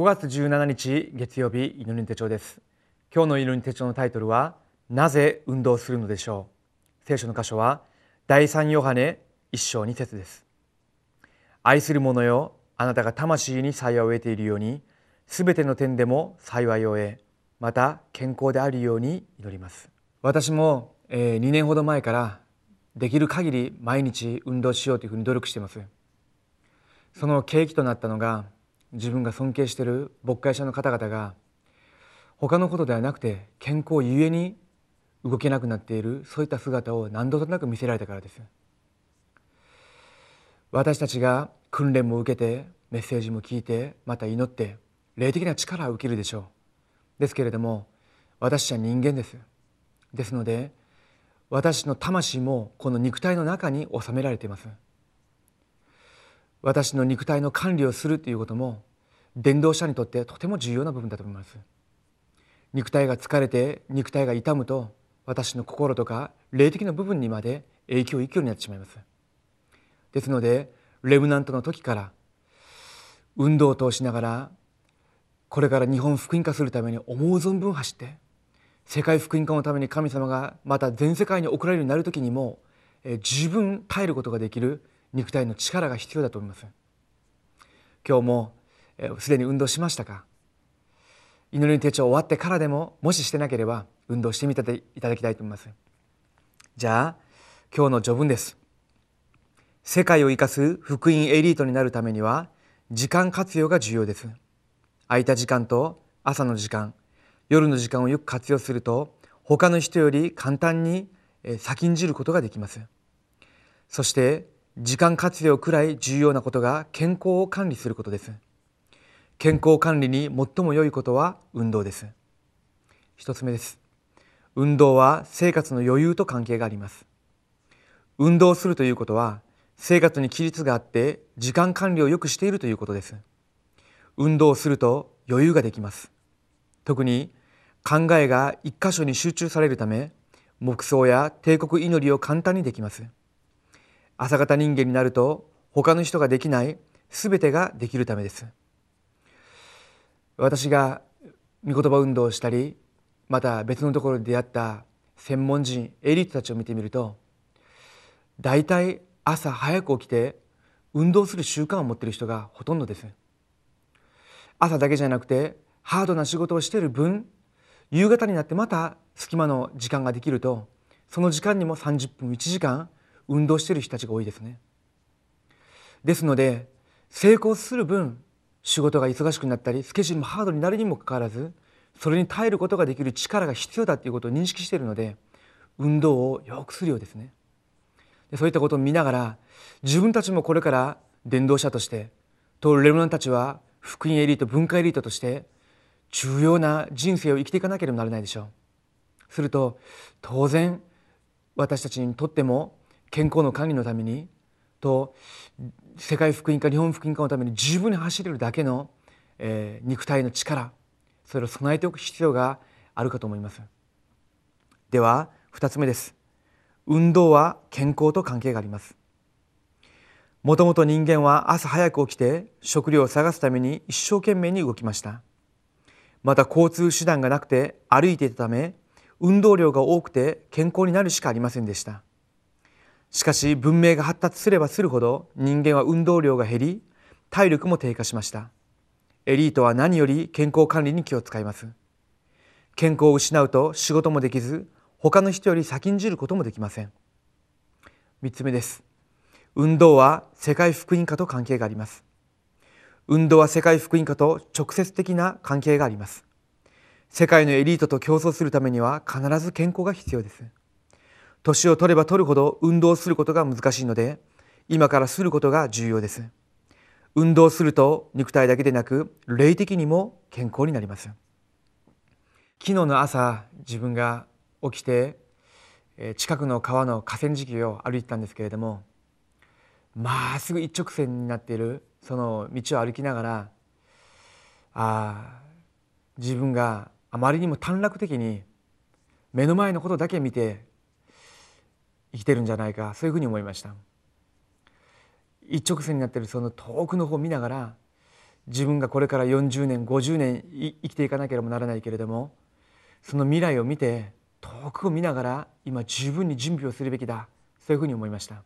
5月17日月曜日祈り手帳です。今日の祈り手帳のタイトルはなぜ運動するのでしょう？聖書の箇所は第3ヨハネ1章2節です。愛する者よあなたが魂に幸いを得ているようにすべての点でも幸いを得また健康であるように祈ります。私も、え2年ほど前からできる限り毎日運動しようというふうに努力しています。その契機となったのが自分が尊敬している牧会者の方々が他のことではなくて健康ゆえに動けなくなっているそういった姿を何度となく見せられたからです。私たちが訓練も受けてメッセージも聞いてまた祈って霊的な力を受けるでしょう。ですけれども私は人間です。ですので私の魂もこの肉体の中に収められています。私の肉体の管理をするということも伝道者にとってとても重要な部分だと思います。肉体が疲れて肉体が痛むと私の心とか霊的な部分にまで影響を行くようになってしまいます。ですのでレムナントの時から運動を通しながらこれから日本福音化するために思う存分走って世界福音化のために神様がまた全世界に送られるようになる時にも十分耐えることができる肉体の力が必要だと思います今日もすでに運動しましたか？祈りの手帳終わってからでももししてなければ運動してみていただきたいと思います。じゃあ今日の序文です。世界を生かす福音エリートになるためには時間活用が重要です。空いた時間と朝の時間夜の時間をよく活用すると他の人より簡単に先んじることができます。そして時間活用くらい重要なことが健康を管理することです。健康管理に最も良いことは運動です。一つ目です。運動は生活の余裕と関係があります。運動するということは生活に規律があって時間管理をよくしているということです。運動すると余裕ができます。特に考えが一箇所に集中されるため黙想や帝国祈りを簡単にできます。朝方人間になると他の人ができない全てができるためです。私が御言葉運動をしたりまた別のところで出会った専門人エリートたちを見てみると大体朝早く起きて運動する習慣を持っている人がほとんどです。朝だけじゃなくてハードな仕事をしている分夕方になってまた隙間の時間ができるとその時間にも30分1時間運動してる人たちが多いですね。ですので成功する分仕事が忙しくなったりスケジュールもハードになるにもかかわらずそれに耐えることができる力が必要だということを認識しているので運動をよくするようですね。でそういったことを見ながら自分たちもこれから伝道者としてとレムナンたちは福音エリート文化エリートとして重要な人生を生きていかなければならないでしょう。すると当然私たちにとっても健康の管理のためにと世界福音化日本福音化のために十分に走れるだけの、えー、肉体の力それを備えておく必要があるかと思います。では2つ目です。運動は健康と関係があります。もともと人間は朝早く起きて食料を探すために一生懸命に動きました。また交通手段がなくて歩いていたため運動量が多くて健康になるしかありませんでした。しかし文明が発達すればするほど人間は運動量が減り体力も低下しました。エリートは何より健康管理に気を使います。健康を失うと仕事もできず他の人より先んじることもできません。3つ目です。運動は世界福音化と関係があります。運動は世界福音化と直接的な関係があります。世界のエリートと競争するためには必ず健康が必要です。年を取れば取るほど運動することが難しいので今からすることが重要です。運動すると肉体だけでなく霊的にも健康になります。昨日の朝自分が起きて近くの川の河川敷を歩いてたんですけれどもまっすぐ一直線になっているその道を歩きながらあ自分があまりにも短絡的に目の前のことだけ見て生きてるんじゃないかそういうふうに思いました。一直線になってるその遠くの方を見ながら自分がこれから40年50年生きていかなければならないけれどもその未来を見て遠くを見ながら今十分に準備をするべきだそういうふうに思いました。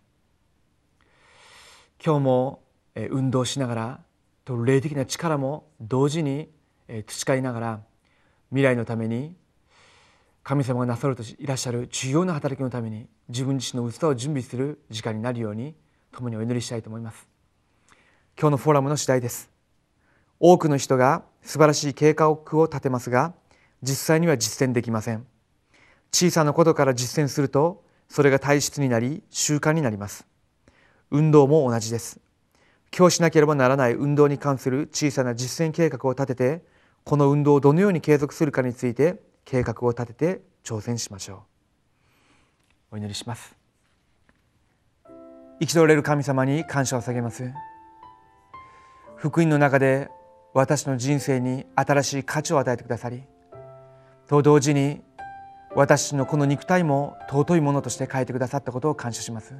今日も運動しながらと霊的な力も同時に培いながら未来のために神様がなさるといらっしゃる重要な働きのために自分自身の器を準備する時間になるように共にお祈りしたいと思います。今日のフォーラムの次第です。多くの人が素晴らしい計画を立てますが実際には実践できません。小さなことから実践するとそれが体質になり習慣になります。運動も同じです。今日しなければならない運動に関する小さな実践計画を立ててこの運動をどのように継続するかについて計画を立てて挑戦しましょう。お祈りします。生きれる神様に感謝を捧げます。福音の中で私の人生に新しい価値を与えてくださりと同時に私のこの肉体も尊いものとして変えてくださったことを感謝します。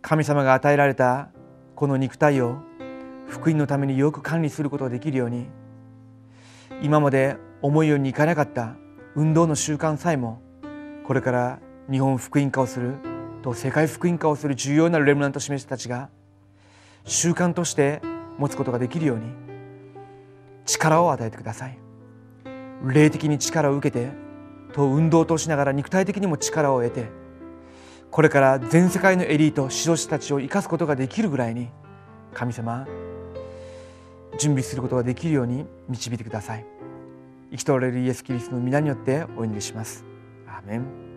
神様が与えられたこの肉体を福音のためによく管理することができるように今まで思うようにいかなかった運動の習慣さえもこれから日本福音化をすると世界福音化をする重要なレムナント示したちが習慣として持つことができるように力を与えてください。霊的に力を受けてと運動を通しながら肉体的にも力を得てこれから全世界のエリート指導者たちを生かすことができるぐらいに神様準備することができるように導いてください。生きとおられるイエス・キリストの皆によってお祈りします。アーメン